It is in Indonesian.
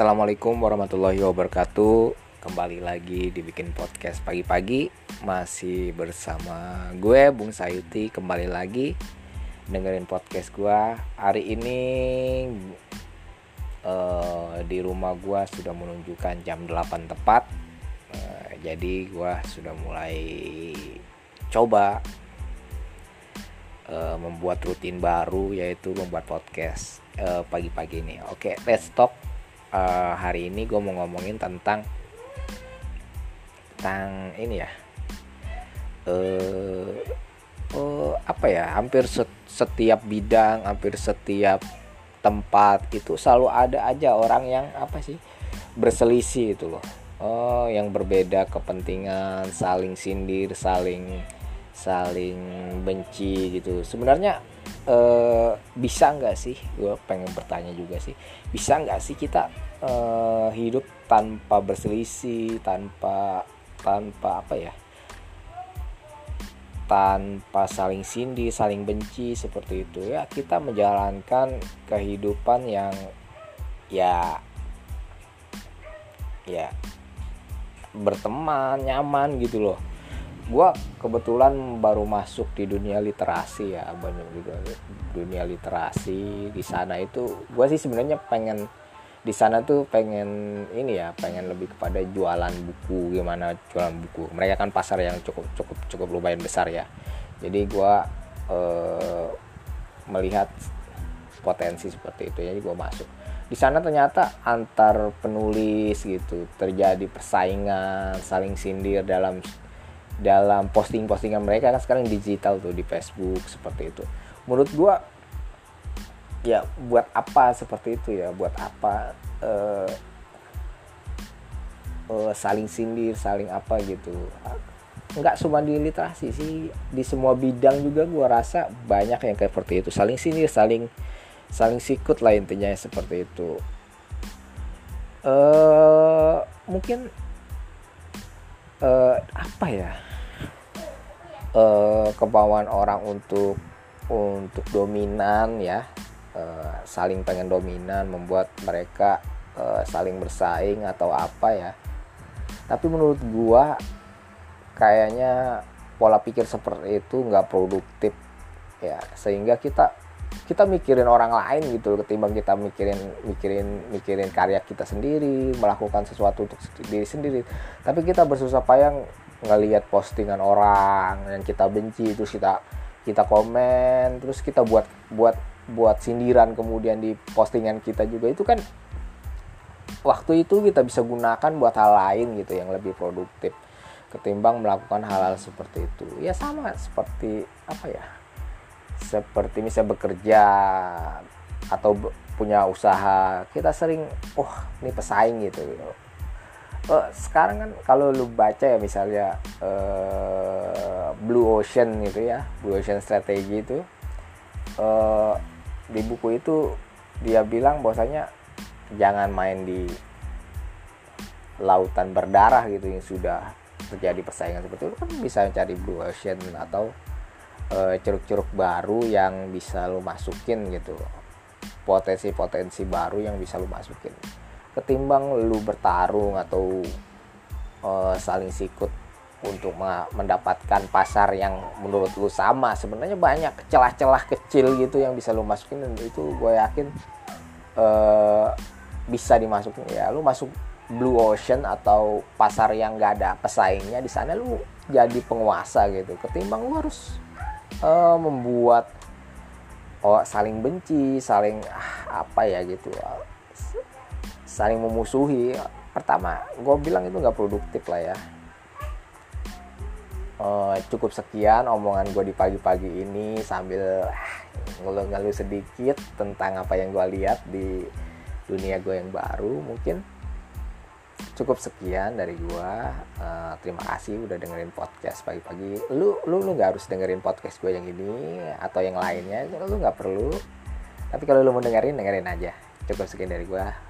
Assalamualaikum warahmatullahi wabarakatuh. Kembali lagi dibikin podcast pagi-pagi. Masih bersama gue Bung Sayuti. Kembali lagi dengerin podcast gue Hari ini uh, di rumah gue sudah menunjukkan jam 8 tepat. Uh, Jadi gue sudah mulai coba uh, membuat rutin baru yaitu membuat podcast pagi-pagi uh, ini. Oke, okay, let's talk uh, hari ini gue mau ngomongin tentang tentang ini ya. Uh, uh, apa ya? Hampir setiap bidang hampir setiap tempat itu selalu ada aja orang yang apa sih berselisih itu loh. Oh yang berbeda kepentingan saling sindir saling saling benci gitu. Sebenarnya uh, bisa nggak sih? Gue pengen bertanya juga sih. Bisa nggak sih kita uh, hidup tanpa berselisih tanpa tanpa apa ya? Tanpa saling sindi saling benci seperti itu ya. Kita menjalankan kehidupan yang ya ya berteman nyaman gitu loh gue kebetulan baru masuk di dunia literasi ya banyak juga dunia literasi. Di sana itu gue sih sebenarnya pengen di sana tuh pengen ini ya pengen lebih kepada jualan buku gimana jualan buku. Mereka kan pasar yang cukup cukup cukup lumayan besar ya. Jadi gue eh, melihat potensi seperti itu jadi gue masuk. Di sana ternyata antar penulis gitu terjadi persaingan saling sindir dalam dalam posting-postingan mereka kan sekarang digital tuh di Facebook seperti itu. Menurut gua ya buat apa seperti itu ya? Buat apa uh, uh, saling sindir saling apa gitu? Nggak cuma di literasi sih di semua bidang juga gua rasa banyak yang kayak seperti itu. Saling sindir saling saling sikut lah intinya seperti itu. Uh, mungkin uh, apa ya uh, kemauan orang untuk untuk dominan ya. Uh, saling pengen dominan membuat mereka uh, saling bersaing atau apa ya. Tapi menurut gua kayaknya pola pikir seperti itu nggak produktif ya. Sehingga kita kita mikirin orang lain gitu ketimbang kita mikirin mikirin mikirin karya kita sendiri melakukan sesuatu untuk diri sendiri. Tapi kita bersusah payah ngelihat postingan orang yang kita benci terus kita kita komen terus kita buat buat buat sindiran kemudian di postingan kita juga. Itu kan waktu itu kita bisa gunakan buat hal lain gitu yang lebih produktif ketimbang melakukan hal-hal seperti itu. Ya sama seperti apa ya? Seperti misalnya bekerja atau punya usaha kita sering oh ini pesaing gitu uh, sekarang kan kalau lu baca ya misalnya uh, Blue Ocean gitu ya Blue Ocean Strategy itu uh, di buku itu dia bilang bahwasanya jangan main di lautan berdarah gitu yang sudah terjadi persaingan seperti itu. Kan bisa cari Blue Ocean atau ceruk-ceruk baru yang bisa lu masukin gitu. Potensi-potensi baru yang bisa lu masukin ketimbang lu bertarung atau uh, saling sikut untuk mendapatkan pasar yang menurut lu sama. Sebenarnya banyak celah-celah kecil gitu yang bisa lu masukin dan itu gue yakin uh, bisa dimasukin. Ya lu masuk blue ocean atau pasar yang gak ada pesaingnya di sana lu jadi penguasa gitu. Ketimbang lu harus uh, membuat oh saling benci saling ah, apa ya gitu saling memusuhi. Pertama gue bilang itu nggak produktif lah ya. Uh, cukup sekian omongan gue di pagi-pagi ini sambil uh, ngeluh-ngeluh sedikit tentang apa yang gue lihat di dunia gue yang baru. Mungkin cukup sekian dari gue uh, terima kasih udah dengerin podcast pagi-pagi. Lu lu lu nggak harus dengerin podcast gue yang ini atau yang lainnya. Lu nggak perlu. Tapi kalau lu mau dengerin dengerin aja. Cukup sekian dari gue